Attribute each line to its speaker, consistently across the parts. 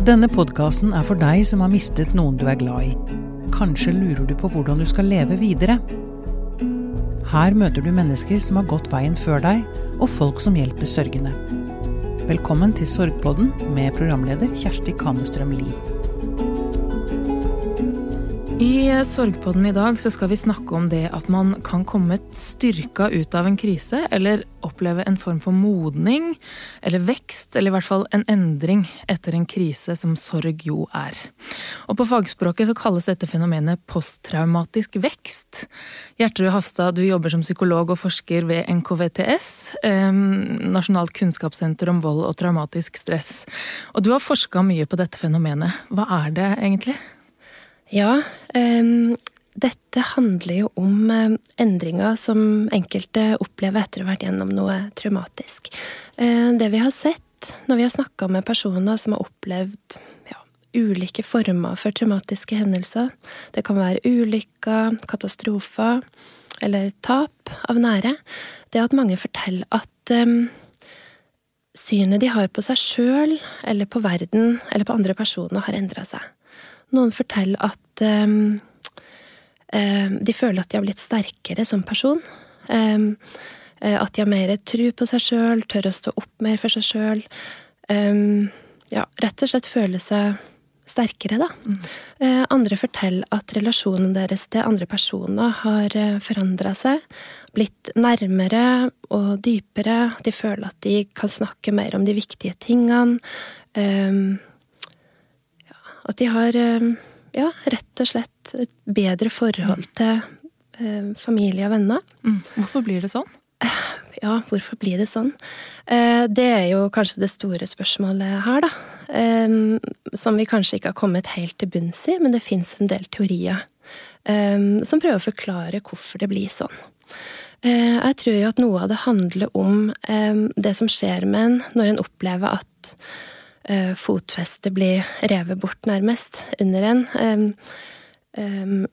Speaker 1: Denne podkasten er for deg som har mistet noen du er glad i. Kanskje lurer du på hvordan du skal leve videre? Her møter du mennesker som har gått veien før deg, og folk som hjelper sørgende. Velkommen til Sorgpodden med programleder Kjersti Kamestrøm Lie.
Speaker 2: I Sorgpodden i dag så skal vi snakke om det at man kan komme styrka ut av en krise, eller oppleve en form for modning, eller vekst, eller i hvert fall en endring etter en krise, som sorg jo er. Og på fagspråket så kalles dette fenomenet posttraumatisk vekst. Gjertrud Hafstad, du jobber som psykolog og forsker ved NKVTS, eh, Nasjonalt kunnskapssenter om vold og traumatisk stress. Og du har forska mye på dette fenomenet. Hva er det egentlig?
Speaker 3: Ja, um, dette handler jo om endringer som enkelte opplever etter å ha vært gjennom noe traumatisk. Uh, det vi har sett når vi har snakka med personer som har opplevd ja, ulike former for traumatiske hendelser, det kan være ulykker, katastrofer eller tap av nære, det er at mange forteller at um, synet de har på seg sjøl eller på verden eller på andre personer, har endra seg. Noen forteller at um, um, de føler at de har blitt sterkere som person. Um, at de har mer tro på seg sjøl, tør å stå opp mer for seg sjøl. ja, rett og slett føle seg sterkere, da. Mm. Uh, andre forteller at relasjonen deres til andre personer har uh, forandra seg. Blitt nærmere og dypere. De føler at de kan snakke mer om de viktige tingene. Um, at de har eh, ja, rett og slett et bedre forhold til eh, familie og venner.
Speaker 2: Mm. Hvorfor blir det sånn?
Speaker 3: Ja, hvorfor blir det sånn? Eh, det er jo kanskje det store spørsmålet her, da. Som vi kanskje ikke har kommet helt til bunns i, men det fins en del teorier som prøver å forklare hvorfor det blir sånn. Jeg tror jo at noe av det handler om det som skjer med en når en opplever at fotfestet blir revet bort, nærmest, under en.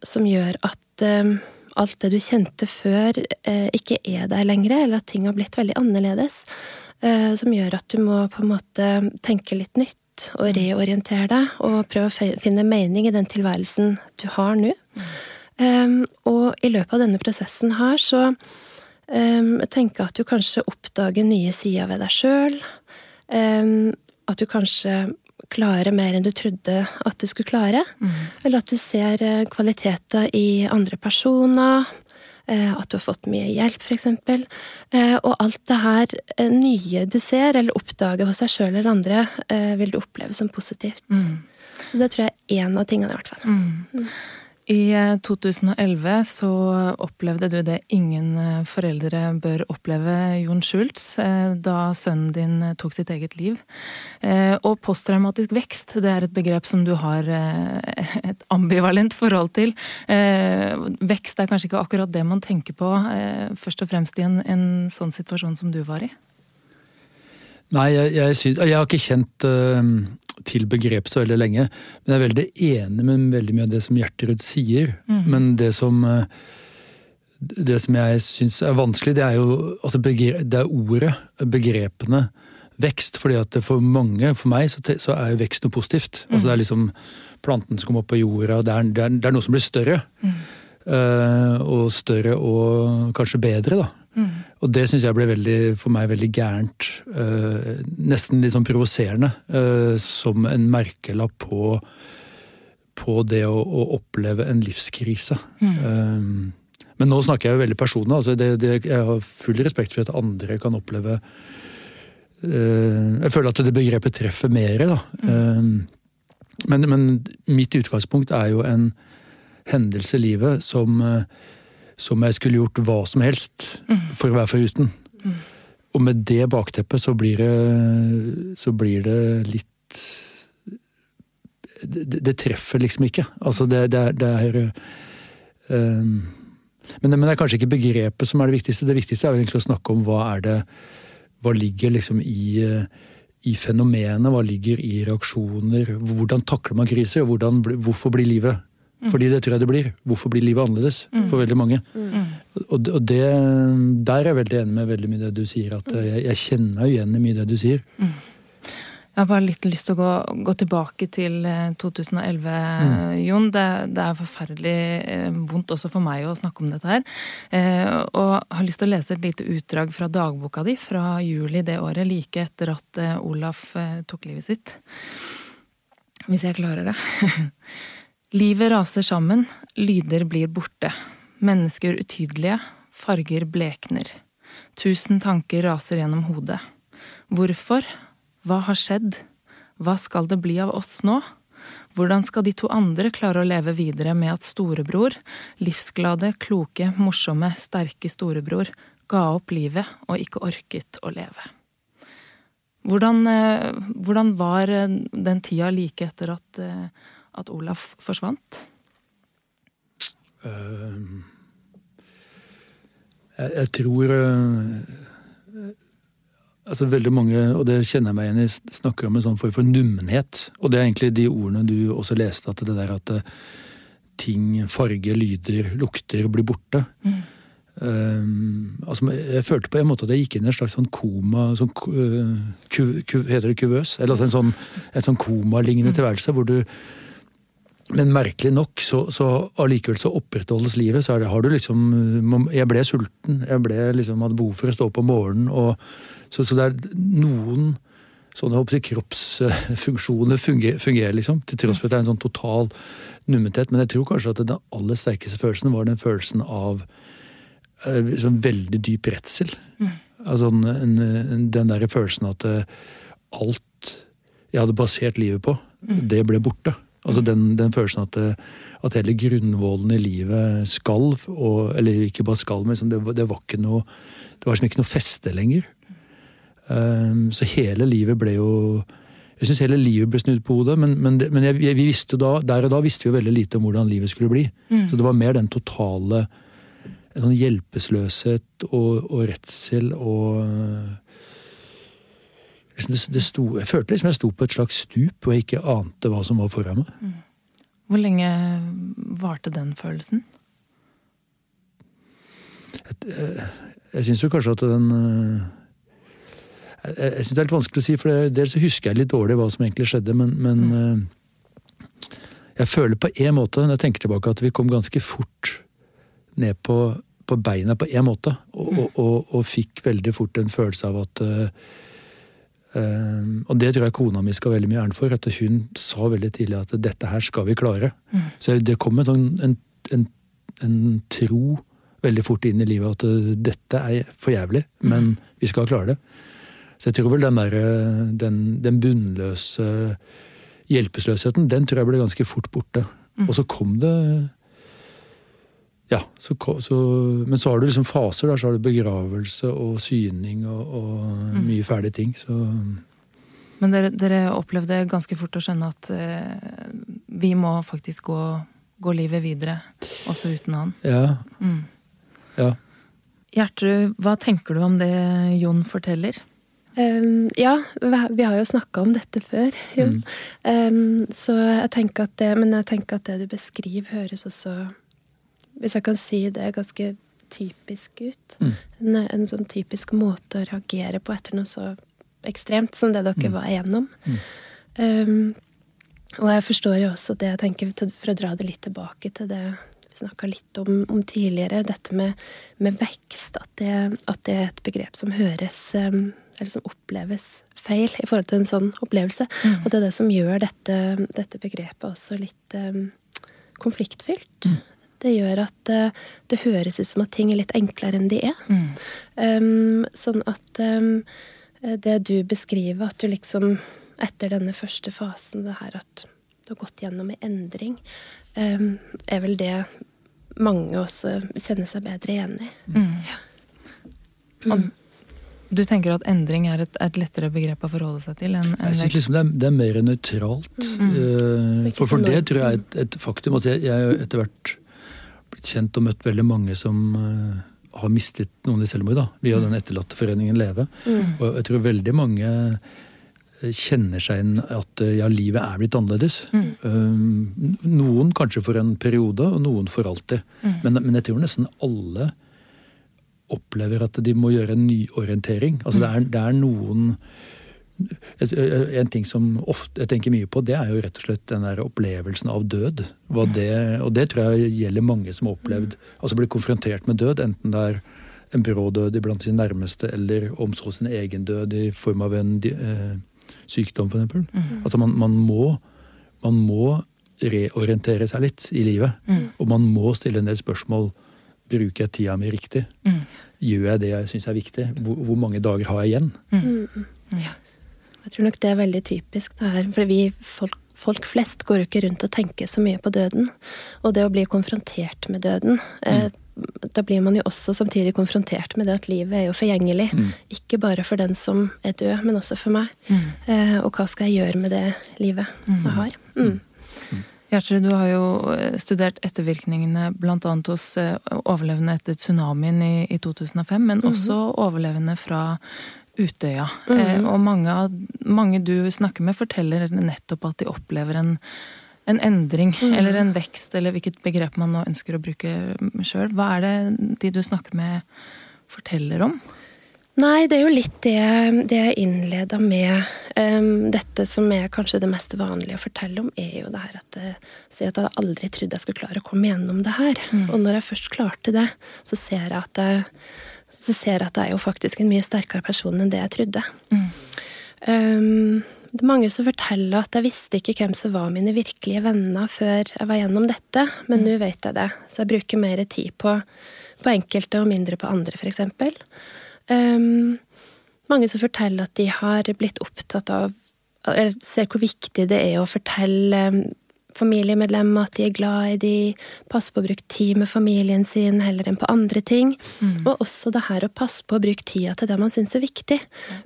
Speaker 3: Som gjør at alt det du kjente før, uh, ikke er der lenger, eller at ting har blitt veldig annerledes. Uh, som gjør at du må på en måte tenke litt nytt og reorientere deg, og prøve å finne mening i den tilværelsen du har nå. Og i løpet av denne prosessen her så tenker jeg at du kanskje oppdager nye sider ved deg sjøl. At du kanskje klarer mer enn du trodde at du skulle klare. Mm. Eller at du ser eh, kvaliteter i andre personer. Eh, at du har fått mye hjelp, f.eks. Eh, og alt det her nye du ser eller oppdager hos deg sjøl eller andre, vil du oppleve som positivt. Mm. Så det tror jeg er én av tingene, i hvert fall. Mm.
Speaker 2: I 2011 eh, så opplevde du det ingen eh, foreldre bør oppleve, Jon Schultz, eh, da sønnen din tok sitt eget liv. Og posttraumatisk vekst, det er et begrep som du har et ambivalent forhold til. Vekst er kanskje ikke akkurat det man tenker på, først og fremst i en, en sånn situasjon som du var i?
Speaker 4: Nei, jeg, jeg, synes, jeg har ikke kjent til begrepet så veldig lenge. Men jeg er veldig enig med veldig mye av det som Gjertrud sier. Mm. Men det som, eh, det som jeg syns er vanskelig, det er jo altså begre, det er ordet, begrepene, vekst. fordi at for mange, for meg, så, så er jo vekst noe positivt. Mm. Altså Det er liksom planten som kommer opp på jorda, det er, det er, det er noe som blir større. Mm. Uh, og større og kanskje bedre, da. Mm. Og det syns jeg ble veldig, for meg veldig gærent. Uh, nesten litt sånn provoserende. Uh, som en merkelapp på, på det å, å, oppleve en livskrise. Mm. Uh, men nå snakker jeg jo veldig personlig. Altså det, det, jeg har full respekt for at andre kan oppleve Jeg føler at det begrepet treffer mer, da. Mm. Men, men, mitt utgangspunkt er jo en hendelse i livet som som jeg skulle gjort hva som helst for å være foruten. Mm. Og med det bakteppet så blir det, så blir det litt det, det, treffer liksom ikke. Altså det, det er, det er um, men, men, det er kanskje ikke begrepet som er det viktigste. Det viktigste er egentlig å snakke om hva er det Hva ligger liksom i, i fenomenet, hva ligger i reaksjoner? Hvordan takler man kriser? hvordan, Hvorfor blir livet Mm. Fordi det tror jeg det blir. Hvorfor blir livet annerledes mm. for veldig mange? Mm. Og, og det, der er jeg veldig enig med veldig mye det du sier. At jeg, jeg kjenner meg igjen i mye det du sier.
Speaker 2: Jeg har bare litt lyst til å gå, gå tilbake til 2011, mm. Jon. Det, det, er forferdelig eh, vondt også for meg å snakke om dette her. Eh, og har lyst til å lese et lite utdrag fra dagboka di fra juli det året, like etter at eh, Olaf eh, tok livet sitt. Hvis jeg klarer det. Livet raser sammen, lyder blir borte. Mennesker utydelige, farger blekner. Tusen tanker raser gjennom hodet. Hvorfor? Hva har skjedd? Hva skal det bli av oss nå? Hvordan skal de to andre klare å leve videre med at storebror, livsglade, kloke, morsomme, sterke storebror, ga opp livet og ikke orket å leve? Hvordan, eh, hvordan var eh, den tida like etter at, eh, at Olaf forsvant? Uh,
Speaker 4: jeg, jeg, tror uh, altså veldig mange, og det kjenner jeg meg igjen i, snakker om en sånn form for nummenhet. Og det er egentlig de ordene du også leste, at det der at uh, ting, farge, lyder, lukter blir borte. Mm. Um, altså, jeg følte på en måte at jeg gikk inn i en slags sånn koma sånn, uh, ku, ku, Heter det kuvøs? Eller altså en sånn, en sånn komalignende tilværelse hvor du men merkelig nok, så, så allikevel så opprettholdes livet. Så det, har du liksom Jeg ble sulten. Jeg ble liksom, hadde behov for å stå opp om morgenen. Og, så, så, det er noen sånne jeg, kroppsfunksjoner fungerer, fungerer, liksom. Til tross for at det er en sånn total nummenhet. Men jeg tror kanskje at den aller sterkeste følelsen var den følelsen av sånn veldig dyp redsel. Mm. Altså en, en, den der følelsen at uh, alt jeg hadde basert livet på, mm. det ble borte. Altså den, den følelsen at, at, hele grunnvollen i livet skalv. og, eller ikke bare skalv, men liksom det, det, var ikke noe Det var liksom ikke noe feste lenger. Um, så hele livet ble jo Jeg syns hele livet ble snudd på hodet, men, men, det, men jeg, vi visste da, der og da visste vi jo veldig lite om hvordan livet skulle bli. Mm. Så det var mer den totale en sånn hjelpeløshet og, og redsel og Liksom det, det sto, jeg følte liksom jeg sto på et slags stup og jeg ikke ante hva som var foran meg. Mm.
Speaker 2: Hvor lenge varte den følelsen?
Speaker 4: Jeg, jeg, jeg syns jo kanskje at den eh, Jeg, jeg syns det er litt vanskelig å si, for dels husker jeg litt dårlig hva som egentlig skjedde, men, men mm. Eh, jeg føler på en måte, når jeg tenker tilbake, at vi kom ganske fort ned på, på beina på en måte. Og, mm. og, og, og, fikk veldig fort en følelse av at Uh, og det tror jeg kona mi skal veldig mye æren for. At hun sa veldig tidlig at dette her skal vi klare. Mm. Så det kom en, sånn, en, en, en, tro veldig fort inn i livet at uh, dette er for jævlig, mm. men vi skal klare det. Så jeg tror vel den der, den, den bunnløse hjelpeløsheten, den tror jeg ble ganske fort borte. Mm. Og så kom det ja, så, så, men så har du liksom faser. Der, så har du begravelse og syning og, og mm. mye ferdige ting. Så.
Speaker 2: Men dere, dere, opplevde ganske fort å skjønne at eh, vi må faktisk gå, gå, livet videre, også uten han.
Speaker 4: Ja. Mm. ja.
Speaker 2: Gjertrud, hva tenker du om det Jon forteller?
Speaker 3: Um, ja, vi har jo snakka om dette før, Jon. Mm. Um, så jeg tenker at det, men jeg tenker at det du beskriver, høres også hvis jeg kan si det, ganske typisk ut. Mm. En, en, sånn typisk måte å reagere på etter noe så ekstremt som det dere mm. var igjennom. Mm. Um, og jeg forstår jo også det, jeg tenker, for å dra det litt tilbake til det vi snakka litt om, om, tidligere, dette med, med vekst. At det, at det, er et begrep som høres um, eller som oppleves feil i forhold til en sånn opplevelse. Mm. Og det er det som gjør dette, dette begrepet også litt um, konfliktfylt. Det gjør at uh, det høres ut som at ting er litt enklere enn de er. Mm. Um, sånn at um, det du beskriver, at du liksom etter denne første fasen, det her at du har gått gjennom en endring, um, er vel det mange også kjenner seg bedre igjen i. Mm. Ja.
Speaker 2: Mm. du tenker at endring er et, et, lettere begrep å forholde seg til? enn en
Speaker 4: Jeg synes liksom det er, det er mer nøytralt. Mm. Uh, for, for det tror jeg er et, et faktum. Altså jeg, jeg etter hvert blitt kjent og møtt veldig mange som uh, har mistet noen i selvmord, da, via mm. den etterlatteforeningen Leve. Mm. Og jeg tror veldig mange eh, kjenner seg inn at eh, ja, livet er blitt annerledes. Mm. Noen kanskje for en periode, og noen for alltid. Mm. Men, men, jeg tror nesten alle opplever at de må gjøre en nyorientering. Altså det, er, det er noen En ting som ofte jeg tenker mye på, det er jo rett og slett den der opplevelsen av død. Det, og det tror jeg gjelder mange som har opplevd altså blir konfrontert med død. Enten det er en brå død iblant sin nærmeste, eller omsorg sin egen død i form av en eh, sykdom, f.eks. Mm. Altså man, man, må, man må reorientere seg litt i livet. Mm. Og man må stille en del spørsmål. Bruker jeg tida mi riktig? Mm. Gjør jeg det jeg syns er viktig? Hvor, hvor, mange dager har jeg igjen?
Speaker 3: Mm. Ja. Jeg tror nok det er veldig typisk. det her, for vi folk, folk, flest går jo ikke rundt og tenker så mye på døden. Og det å bli konfrontert med døden eh, mm. Da blir man jo også samtidig konfrontert med det at livet er jo forgjengelig. Mm. Ikke bare for den som er død, men også for meg. Mm. Eh, og hva skal jeg gjøre med det livet jeg mm. har? Mm.
Speaker 2: Gjertrud, du har jo eh, studert ettervirkningene bl.a. hos overlevende etter tsunamien i, i 2005, men mm -hmm. også overlevende fra Utøya. Mm -hmm. eh, og mange, mange, du snakker med, forteller nettopp at de opplever en, en endring, mm -hmm. eller en vekst, eller hvilket begrep man nå ønsker å bruke sjøl. Hva er det de du snakker med, forteller om?
Speaker 3: Nei, det er jo litt det, det jeg innleda med. Um, dette som er kanskje det mest vanlige å fortelle om, er jo det her at, eh, si at jeg aldri trodde jeg skulle klare å komme gjennom det her. Mm. Og når jeg først klarte det, så ser jeg at jeg, så ser jeg at jeg er jo faktisk en mye sterkere person enn det jeg trodde. Mm. Um, det er mange som forteller at jeg visste ikke hvem som var mine virkelige venner før jeg var gjennom dette, men mm. nå vet jeg det. Så jeg bruker mer tid på, på enkelte og mindre på andre, f.eks. Um, mange som forteller at de har blitt opptatt av Eller ser hvor viktig det er å fortelle familiemedlemmer at de er glad i de, passe på å bruke tid med familien sin heller enn på andre ting. Mm. Og også det her å passe på å bruke tida til det man syns er viktig.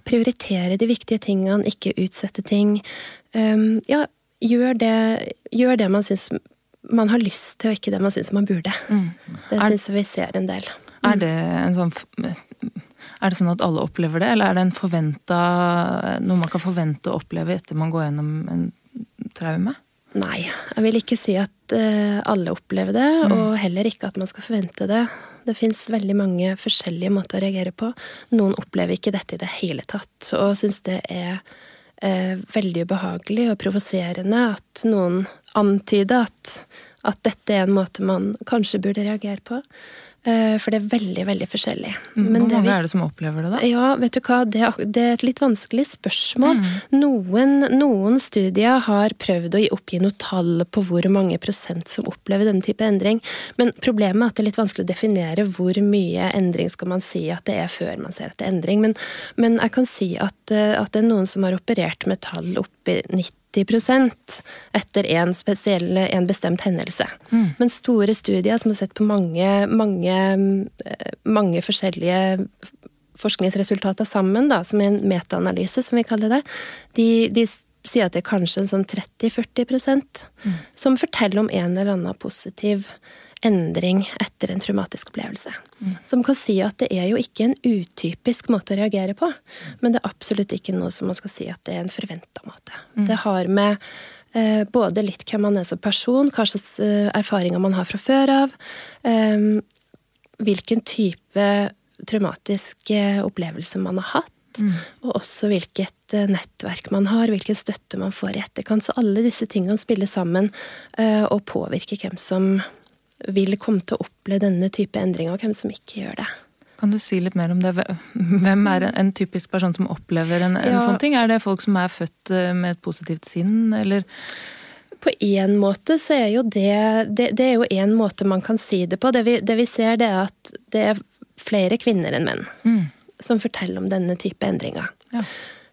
Speaker 3: Prioritere de viktige tingene, ikke utsette ting. Um, ja, gjør det, gjør det man syns man har lyst til, og ikke det man syns man burde. Mm. Det syns vi ser en del.
Speaker 2: Er det en sånn er det sånn at alle opplever det, eller er det en forventa, noe man kan forvente å oppleve etter man går gjennom en traume?
Speaker 3: Nei, jeg vil ikke si at uh, alle opplever det, mm. og heller ikke at man skal forvente det. Det fins veldig mange forskjellige måter å reagere på. Noen opplever ikke dette i det hele tatt, og syns det er eh, veldig ubehagelig og provoserende at noen antyder at, at dette er en måte man kanskje burde reagere på. Eh, for det er veldig, veldig forskjellig.
Speaker 2: Mm, hvor mange vi, er det som opplever det, da?
Speaker 3: Ja, vet du hva, det, det er et litt vanskelig spørsmål. Mm. Noen, noen, studier har prøvd å oppgi noe tall på hvor mange prosent som opplever denne type endring. Men problemet er at det er litt vanskelig å definere hvor mye endring skal man si at det er før man ser at det er endring. Men, men jeg kan si at, eh, at det er noen som har operert med tall oppi 90 etter en, spesiell, en bestemt hendelse. Mm. Men store studier som har sett på mange, mange, eh, mange forskjellige forskningsresultater sammen, da, som en metaanalyse, som vi kaller det, de, de sier at det er kanskje en sånn 30-40 mm. som forteller om en eller annen positiv endring etter en traumatisk opplevelse. Som kan si at det er jo ikke en utypisk måte å reagere på, men det er absolutt ikke noe som man skal si at det er en forventa måte. Mm. Det har med eh, både litt hvem man er som person, hva slags eh, erfaringer man har fra før av, eh, hvilken type traumatisk eh, opplevelse man har hatt, Mm. Og også hvilket eh, nettverk man har, hvilken støtte man får i etterkant. Så alle disse tingene spiller sammen uh, og påvirker hvem som vil komme til å oppleve denne type endringer, og hvem som ikke gjør det.
Speaker 2: Kan du si litt mer om det? Hvem er en typisk person som opplever en, en ja. sånn ting? Er det folk som er født eh, med et positivt sinn, eller?
Speaker 3: På én måte så er jo det Det, det er jo én måte man kan si det på. Det vi, det vi, ser, det er at det er flere kvinner enn menn mm. som forteller om denne type endringer. Ja.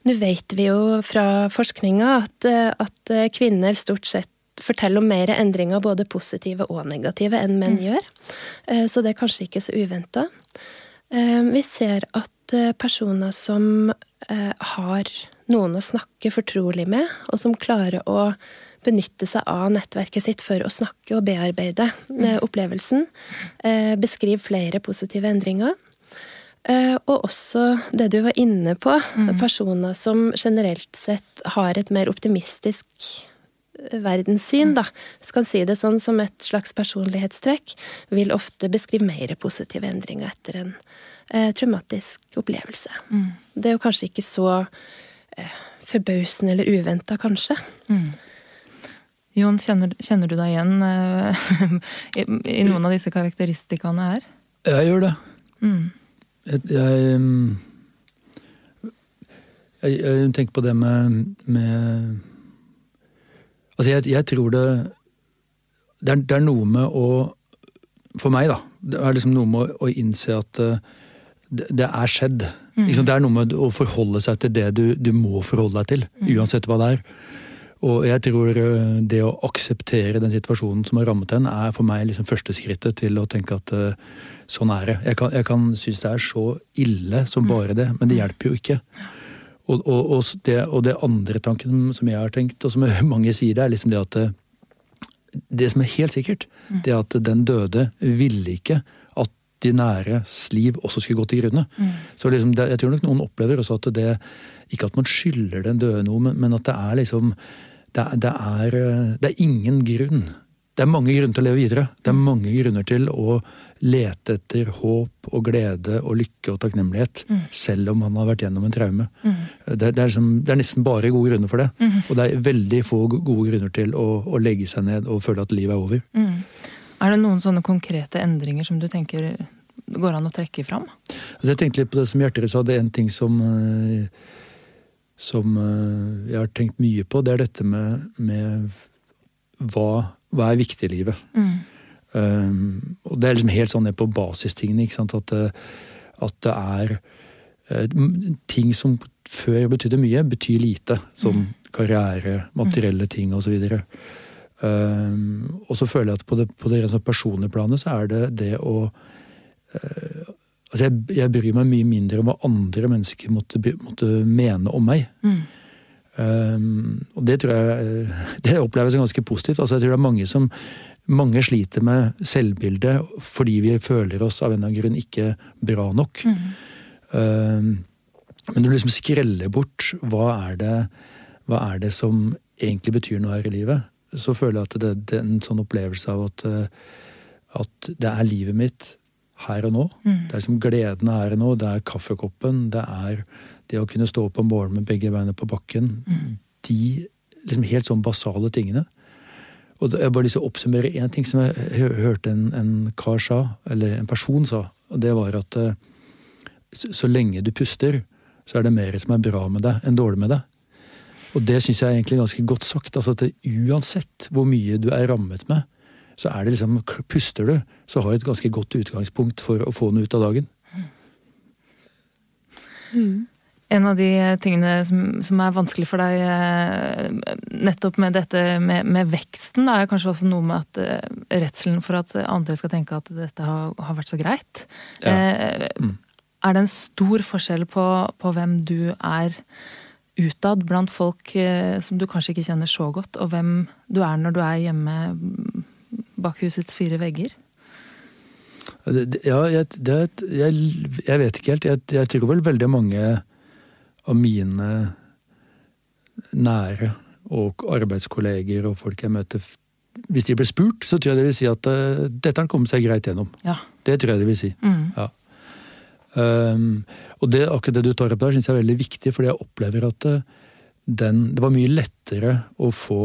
Speaker 3: Nå vet vi jo fra forskninga at, at kvinner stort sett fortelle om mer endringer, både positive og negative, enn menn mm. gjør. Eh, så det er kanskje ikke så uventa. Eh, vi ser at eh, personer som har noen å snakke fortrolig med, og som klarer å benytte seg av nettverket sitt for å snakke og bearbeide mm. opplevelsen, beskriver flere positive endringer. Og også det du var inne på, mm. personer som generelt sett har et mer optimistisk verdenssyn, da, skal si det sånn som et slags personlighetstrekk, vil ofte beskrive mer positive endringer etter en eh, traumatisk opplevelse. Mm. Det er jo kanskje ikke så eh, forbausende eller uventa, kanskje. Mm.
Speaker 2: Jon, kjenner, kjenner, du deg igjen eh, i, i, noen av disse karakteristikkene her?
Speaker 4: Jeg gjør det. Mm. Jeg, jeg, jeg, jeg, tenker på det med, med Altså, jeg, jeg, tror det det er, det er, noe med å For meg, da. Det er liksom noe med å, å innse at uh, det, det, er skjedd. Mm. Det er noe med å forholde seg til det du, du må forholde deg til. Mm. Uansett hva det er. Og jeg tror uh, det å akseptere den situasjonen som har rammet en, er for meg liksom første skrittet til å tenke at uh, sånn er det. Jeg kan, jeg kan synes det er så ille som mm. bare det, men det hjelper jo ikke. Og, og, og, det, og, det, andre tanken som jeg har tenkt, og som mange sier, det er liksom det at det som er helt sikkert, mm. det er at den døde ville ikke at de næres liv også skulle gå til grunne. Mm. Så liksom det, jeg tror nok noen opplever også at det Ikke at man skylder den døde noe, men, men at det er liksom det, det, er, det er ingen grunn det er mange grunner til å leve videre. Det er mm. mange grunner til å lete etter håp og glede og lykke og takknemlighet, mm. selv om han har vært gjennom en traume. Mm. Det, det, er liksom, det, er nesten bare gode grunner for det. Mm. Og det er veldig få gode grunner til å, å, legge seg ned og føle at livet er over.
Speaker 2: Mm. Er det noen sånne konkrete endringer som du tenker går an å trekke fram?
Speaker 4: Altså jeg tenkte litt på det som Hjerterud sa. Det er en ting som, eh, som eh, jeg har tenkt mye på. Det er dette med, med hva hva er viktig i livet? Mm. Um, og det er liksom helt sånn ned på basistingene. ikke sant? At, eh, at det er uh, ting som før betydde mye, betyr lite. Som mm. karriere, materielle mm. ting osv. Um, og så føler jeg at på det, på det personlige planet så er det det å uh, Altså jeg, jeg, bryr meg mye mindre om hva andre mennesker måtte, måtte mene om meg. Mm. Um, og det tror jeg det oppleves ganske positivt. Altså, jeg tror det er mange som mange sliter med selvbildet fordi vi føler oss av en eller annen grunn ikke bra nok. Mm. Uh, men når du liksom skreller bort hva er, det, hva er det som egentlig betyr noe her i livet, så føler jeg at det, det er en sånn opplevelse av at, at det er livet mitt her og nå. Mm. Det er liksom gleden her og nå, det er kaffekoppen, det er det å kunne stå opp om morgenen med begge beina på bakken. Mm. De liksom helt sånn basale tingene. Og Jeg har bare lyst til å oppsummere én ting som jeg hørte en, en, kar sa, eller en person sa. og Det var at uh, så, så, lenge du puster, så er det mer som er bra med deg enn dårlig med deg. Og det syns jeg er egentlig ganske godt sagt. altså at Uansett hvor mye du er rammet med, så er det liksom Puster du, så har du et ganske godt utgangspunkt for å få noe ut av dagen.
Speaker 2: Mm. En av de tingene som, som, er vanskelig for deg eh, nettopp med dette med, med veksten, da, er kanskje også noe med at uh, redselen for at andre skal tenke at dette har, har vært så greit. Ja. Eh, mm. Er det en stor forskjell på, på hvem du er utad blant folk eh, som du kanskje ikke kjenner så godt, og hvem du er når du er hjemme bak husets fire vegger?
Speaker 4: Ja, jeg, det, jeg, jeg vet ikke helt. Jeg, jeg tror vel veldig mange av mine nære og arbeidskolleger og folk jeg møter Hvis de blir spurt, så tror jeg det vil si at uh, dette har kommet seg greit gjennom. Ja. Det tror jeg det vil si. Mm. Ja. Um, og det, akkurat det du tar opp der, syns jeg er veldig viktig, fordi jeg opplever at uh, den, det var mye lettere å få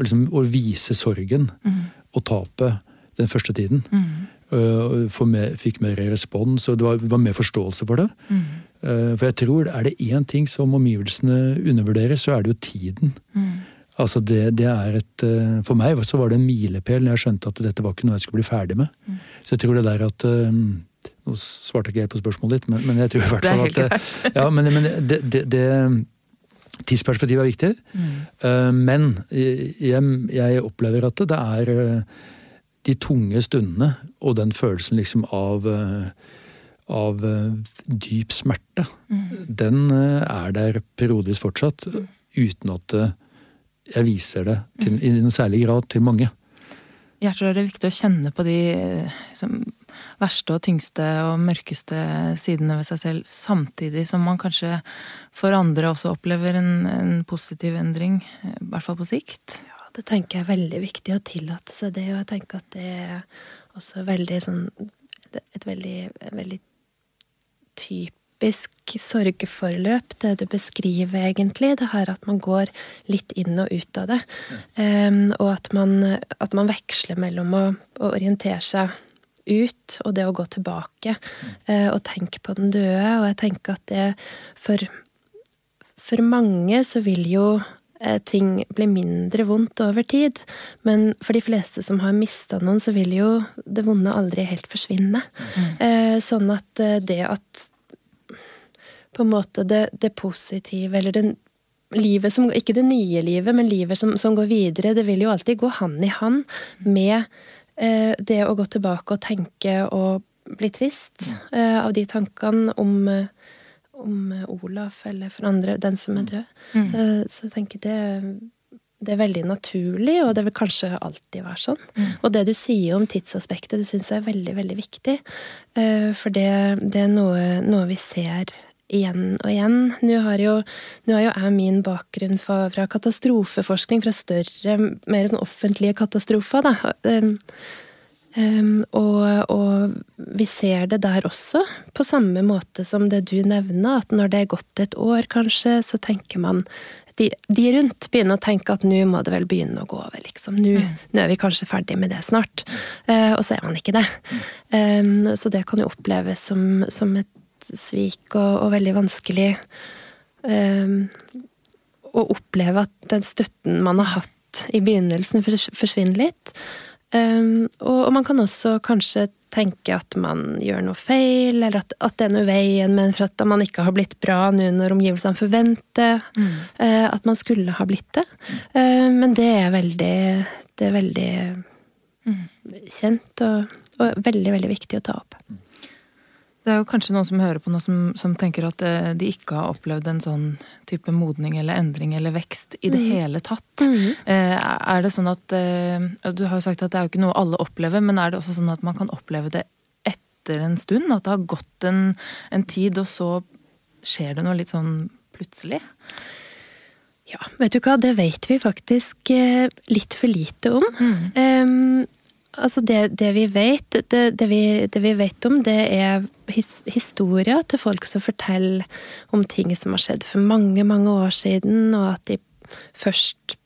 Speaker 4: liksom, Å vise sorgen mm. og tapet den første tiden. Mm. Uh, mer, fikk mer respons, og det var, var mer forståelse for det. Mm. Eh, for jeg tror er det én ting som omgivelsene undervurderer, så er det jo tiden. Mm. Altså det, det, er et eh, For meg så var det en milepæl når jeg skjønte at dette var ikke noe jeg skulle bli ferdig med. Mm. Så jeg tror det der at eh, Nå svarte jeg ikke helt på spørsmålet ditt, men, men jeg tror i hvert fall at ja, men, men det, det, det Tidsperspektivet er viktig. Mm. Men jeg, jeg, opplever at det er de tunge stundene og den følelsen liksom av av eh, dyp smerte, mm. den eh, er der periodisk fortsatt. Uten at eh, jeg viser det til, i noen særlig grad til mange.
Speaker 2: Jeg tror det er viktig å kjenne på de liksom, verste og tyngste og mørkeste sidene ved seg selv, samtidig som man kanskje for andre også opplever en, en positiv endring, i hvert fall på sikt.
Speaker 3: Ja, det tenker jeg er veldig viktig å tillate seg det, og jeg tenker at det er også veldig sånn Et veldig, veldig typisk sorgforløp, det du beskriver, egentlig. Det her at man går litt inn og ut av det. Um, og at man, at man, veksler mellom å, å, orientere seg ut og det å gå tilbake uh, og tenke på den døde. Og jeg tenker at det for, for mange så vil jo ting blir mindre vondt over tid. Men for de fleste som har mista noen, så vil jo det vonde aldri helt forsvinne. Mm. Sånn at eh, det at på en måte det, det positive, eller det livet som Ikke det nye livet, men livet som, som, går videre, det vil jo alltid gå hand i hand med eh, det å gå tilbake og tenke og bli trist eh, av de tankene om eh, om eh, Olaf eller for andre, den som er død. Mm. Så, så, jeg tenker det, det er veldig naturlig, og det vil kanskje alltid være sånn. Mm. Og det du sier om tidsaspektet, det syns jeg er veldig, veldig viktig. Uh, for det, det er noe, noe, vi ser igjen og igjen. Nå har jo, nå har jo jeg min bakgrunn fra, fra, katastrofeforskning, fra større, mer sånn offentlige katastrofer. da. Um, og, og, vi ser det der også, på samme måte som det du nevner, at når det er gått et år, kanskje, så tenker man De, de rundt begynner å tenke at nå må det vel begynne å gå over, liksom. Nå, mm. er vi kanskje ferdig med det snart. Uh, og så er man ikke det. Um, så det kan jo oppleves som, som et svik og, og veldig vanskelig um, å oppleve at den støtten man har hatt i begynnelsen, forsvinner litt. Um, og, og, man kan også kanskje tenke at man gjør noe feil, eller at, at det er noe i veien, men for at man ikke har blitt bra nå når omgivelsene forventer mm. uh, at man skulle ha blitt det. Uh, men det er veldig, det er veldig mm. kjent og, og, veldig, veldig viktig å ta opp.
Speaker 2: Det er jo kanskje noen som hører på noe som, som, tenker at eh, de ikke har opplevd en sånn type modning eller endring eller vekst i det mm. hele tatt. Mm. Eh, er det sånn at eh, Du har jo sagt at det er jo ikke noe alle opplever, men er det også sånn at man kan oppleve det etter en stund? At det har gått en, en tid, og så skjer det noe litt sånn plutselig?
Speaker 3: Ja, vet du hva, det vet vi faktisk litt for lite om. Mm. Um, Altså det, det, vi vet, det, det, vi, det, vi, vet om, det er his, historier til folk som forteller om ting som har skjedd for mange, mange år siden, og at de først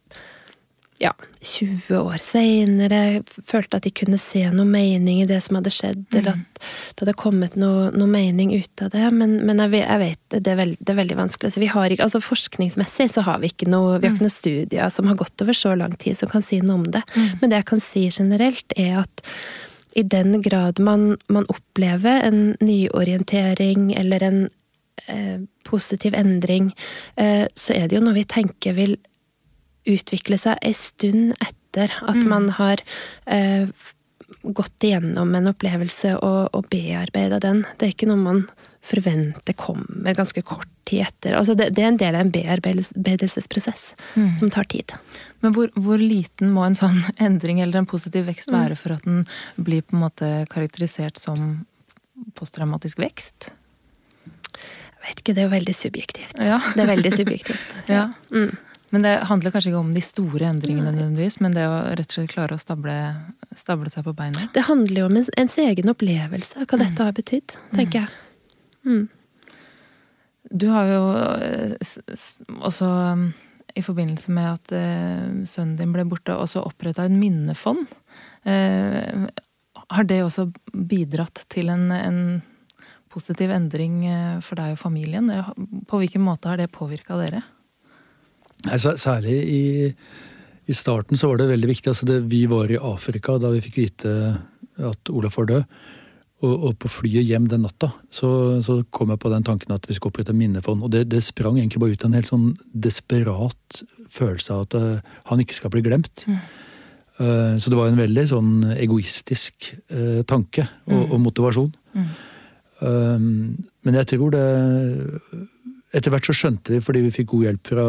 Speaker 3: ja, 20 år seinere følte at de kunne se noe mening i det som hadde skjedd, mm. eller at det hadde kommet noe, noe mening ut av det. Men, men jeg, jeg, vet det er, veld, det er veldig vanskelig. Så vi har ikke, altså Forskningsmessig så har vi ikke noe, vi har ikke mm. noen studier som har gått over så lang tid som kan si noe om det. Mm. Men det jeg kan si generelt, er at i den grad man, man opplever en nyorientering eller en eh, positiv endring, eh, så er det jo noe vi tenker vil utvikle seg ei stund etter at mm. man har eh, gått igjennom en opplevelse og, og bearbeida den. Det er ikke noe man forventer kommer ganske kort tid etter. Altså det, det, er en del av en bearbeidelsesprosess mm. som tar tid.
Speaker 2: Men hvor, hvor, liten må en sånn endring eller en positiv vekst mm. være for at den blir på en måte karakterisert som posttraumatisk vekst?
Speaker 3: Jeg vet ikke, det er jo veldig subjektivt. Ja. Det er veldig subjektivt.
Speaker 2: ja. Mm. Men det handler kanskje ikke om de store endringene, nødvendigvis, men det å rett og slett klare å stable, stable seg på beina?
Speaker 3: Det handler jo om ens egen opplevelse av hva mm. dette har betydd, tenker jeg. Mm.
Speaker 2: Du har jo eh, også i forbindelse med at uh, sønnen din ble borte, også oppretta et minnefond. Uh, har det også bidratt til en, en positiv endring for deg og familien? På hvilken måte har det påvirka dere?
Speaker 4: Særlig i, i, starten så var det veldig viktig. Altså det, vi var i Afrika da vi fikk vite at Olaf var død. Og, og, på flyet hjem den natta så, så, kom jeg på den tanken at vi skulle opprette minnefond. Og det, det, sprang egentlig bare ut av en helt sånn desperat følelse av at uh, han ikke skal bli glemt. Mm. Uh, så det var en veldig sånn egoistisk uh, tanke og, mm. og motivasjon. Mm. men jeg tror det etter hvert så skjønte vi, fordi vi fikk god hjelp fra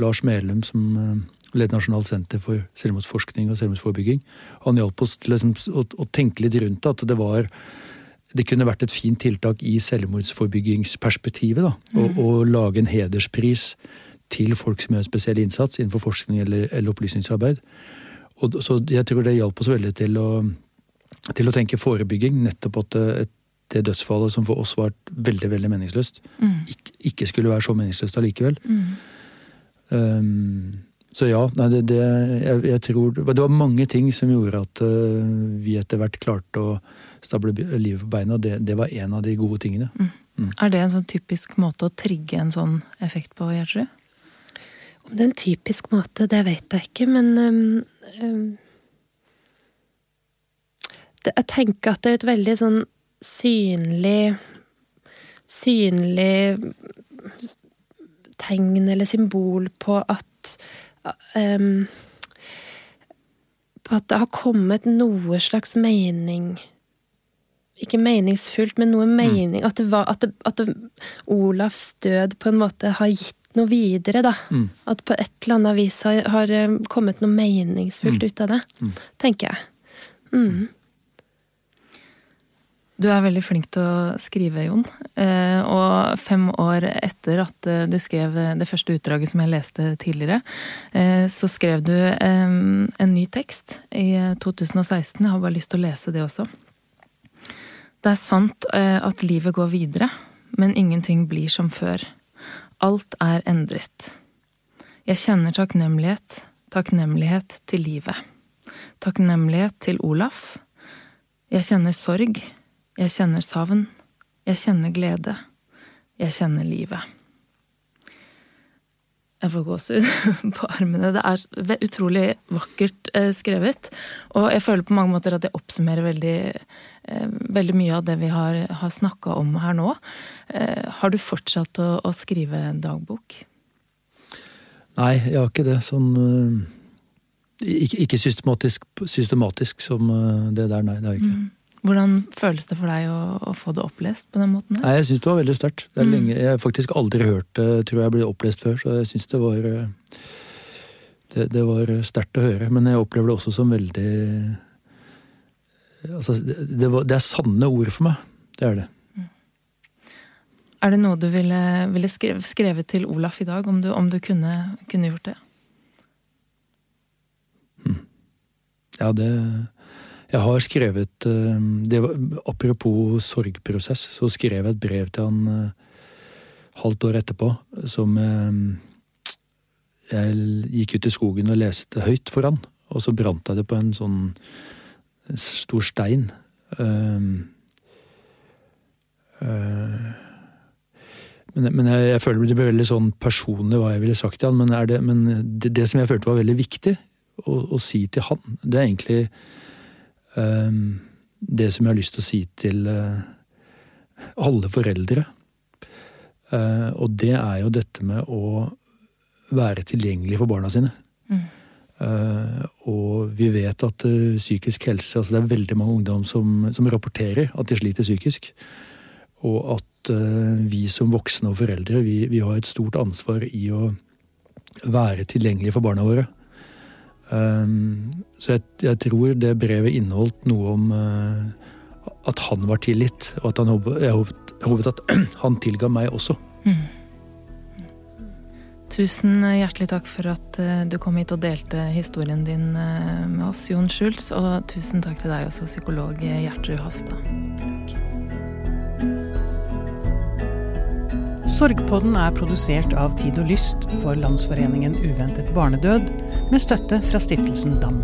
Speaker 4: Lars Melum, som eh, leder Nasjonalt senter for selvmordsforskning og selvmordsforebygging. Han hjalp oss til liksom, å, å, tenke litt rundt at det var det kunne vært et fint tiltak i selvmordsforebyggingsperspektivet. da, mm. Å lage en hederspris til folk som gjør en spesiell innsats innenfor forskning eller, eller opplysningsarbeid. Og, så jeg tror det hjalp oss veldig til å, til å tenke forebygging. Nettopp at et det dødsfallet som for oss var veldig veldig meningsløst,
Speaker 2: Mm.
Speaker 4: ikke, ikke skulle være så meningsløst allikevel.
Speaker 2: Mm.
Speaker 4: Um, så ja, nei, det, det, jeg, jeg tror Det var mange ting som gjorde at uh, vi etter hvert klarte å stable livet på beina. Det, det var en av de gode tingene.
Speaker 2: Er det en sånn typisk måte å trigge en sånn effekt på, Gjertrud?
Speaker 3: Om det er en typisk måte, det vet jeg ikke, men um, um, det, Jeg tenker at det er et veldig sånn synlig Synlig tegn eller symbol på at um, På at det har kommet noe slags mening ikke meningsfullt, men noe mening. At, det var, at, det, at det, Olavs død på en måte har gitt noe videre, da.
Speaker 4: Mm.
Speaker 3: At på et eller annet vis har, har eh, kommet noe meningsfullt ut av det. Tenker jeg.
Speaker 2: Du er veldig flink til å skrive, Jon. Eh, og fem år etter at eh, du skrev det første utdraget som jeg leste tidligere, eh, så skrev du en ny tekst i eh, 2016. Jeg har bare lyst til å lese det også. Det er sant at livet går videre, men ingenting blir som før. Alt er endret. Jeg kjenner takknemlighet, takknemlighet til livet. Takknemlighet til Olaf. Jeg kjenner sorg. Jeg kjenner savn. Jeg kjenner glede. Jeg kjenner livet. Jeg får gåsehud på armene. Det er utrolig vakkert eh, skrevet. Og jeg føler på mange måter at det oppsummerer veldig, eh, veldig mye av det vi har, har snakka om her nå. Eh, har du fortsatt å, å skrive dagbok?
Speaker 4: Nei, jeg har ikke det. Sånn Ikke, ikke systematisk, systematisk som det der, nei. Det har jeg ikke.
Speaker 2: Hvordan føles det for deg å, å få det opplest på den måten?
Speaker 4: Nei, jeg syns det var veldig sterkt. Er
Speaker 2: Mm.
Speaker 4: Jeg har faktisk aldri hørt det, tror jeg, bli opplest før, så jeg syns det var uh, det, det var sterkt å høre. Men jeg opplever det også som veldig Altså, det, det, var, det er sanne ord for meg. Det er det.
Speaker 2: Er det noe du ville, ville skrevet, skrevet til Olaf i dag, om du, om du kunne, kunne gjort det?
Speaker 4: Ja, det Jeg har skrevet eh, det var, Apropos sorgprosess, så skrev jeg et brev til han eh, halvt år etterpå, som eh, jeg gikk ut i skogen og leste høyt for han, og så brant jeg det på en sånn stor stein. Um, eh, men, men jeg, jeg føler det ble veldig sånn personlig hva jeg ville sagt til han, men, det, men det, det som jeg følte var veldig viktig å, å si til han, det er egentlig ehm, det som jeg har lyst til å si til eh, alle foreldre. Eh, og det er jo dette med å være tilgjengelig for barna sine.
Speaker 2: Mm.
Speaker 4: Eh, og vi vet at psykisk helse altså Det er veldig mange ungdom som, som rapporterer at de sliter psykisk. Og at vi som voksne og foreldre vi, vi har et stort ansvar i å være tilgjengelige for barna våre. Um, så jeg, jeg tror det brevet inneholdt noe om eh, at han var tilgitt, og at han håpet, jeg, håpet, jeg håpet at han tilga meg også.
Speaker 2: Tusen hjertelig takk for at eh, du kom hit og delte historien din eh, med oss, Jon Schultz. Og tusen takk til deg også, psykolog Gjertrud Hofstad.
Speaker 1: Sorgpodden er produsert av Tid og Lyst for Landsforeningen uventet barnedød, med støtte fra stiftelsen DAM.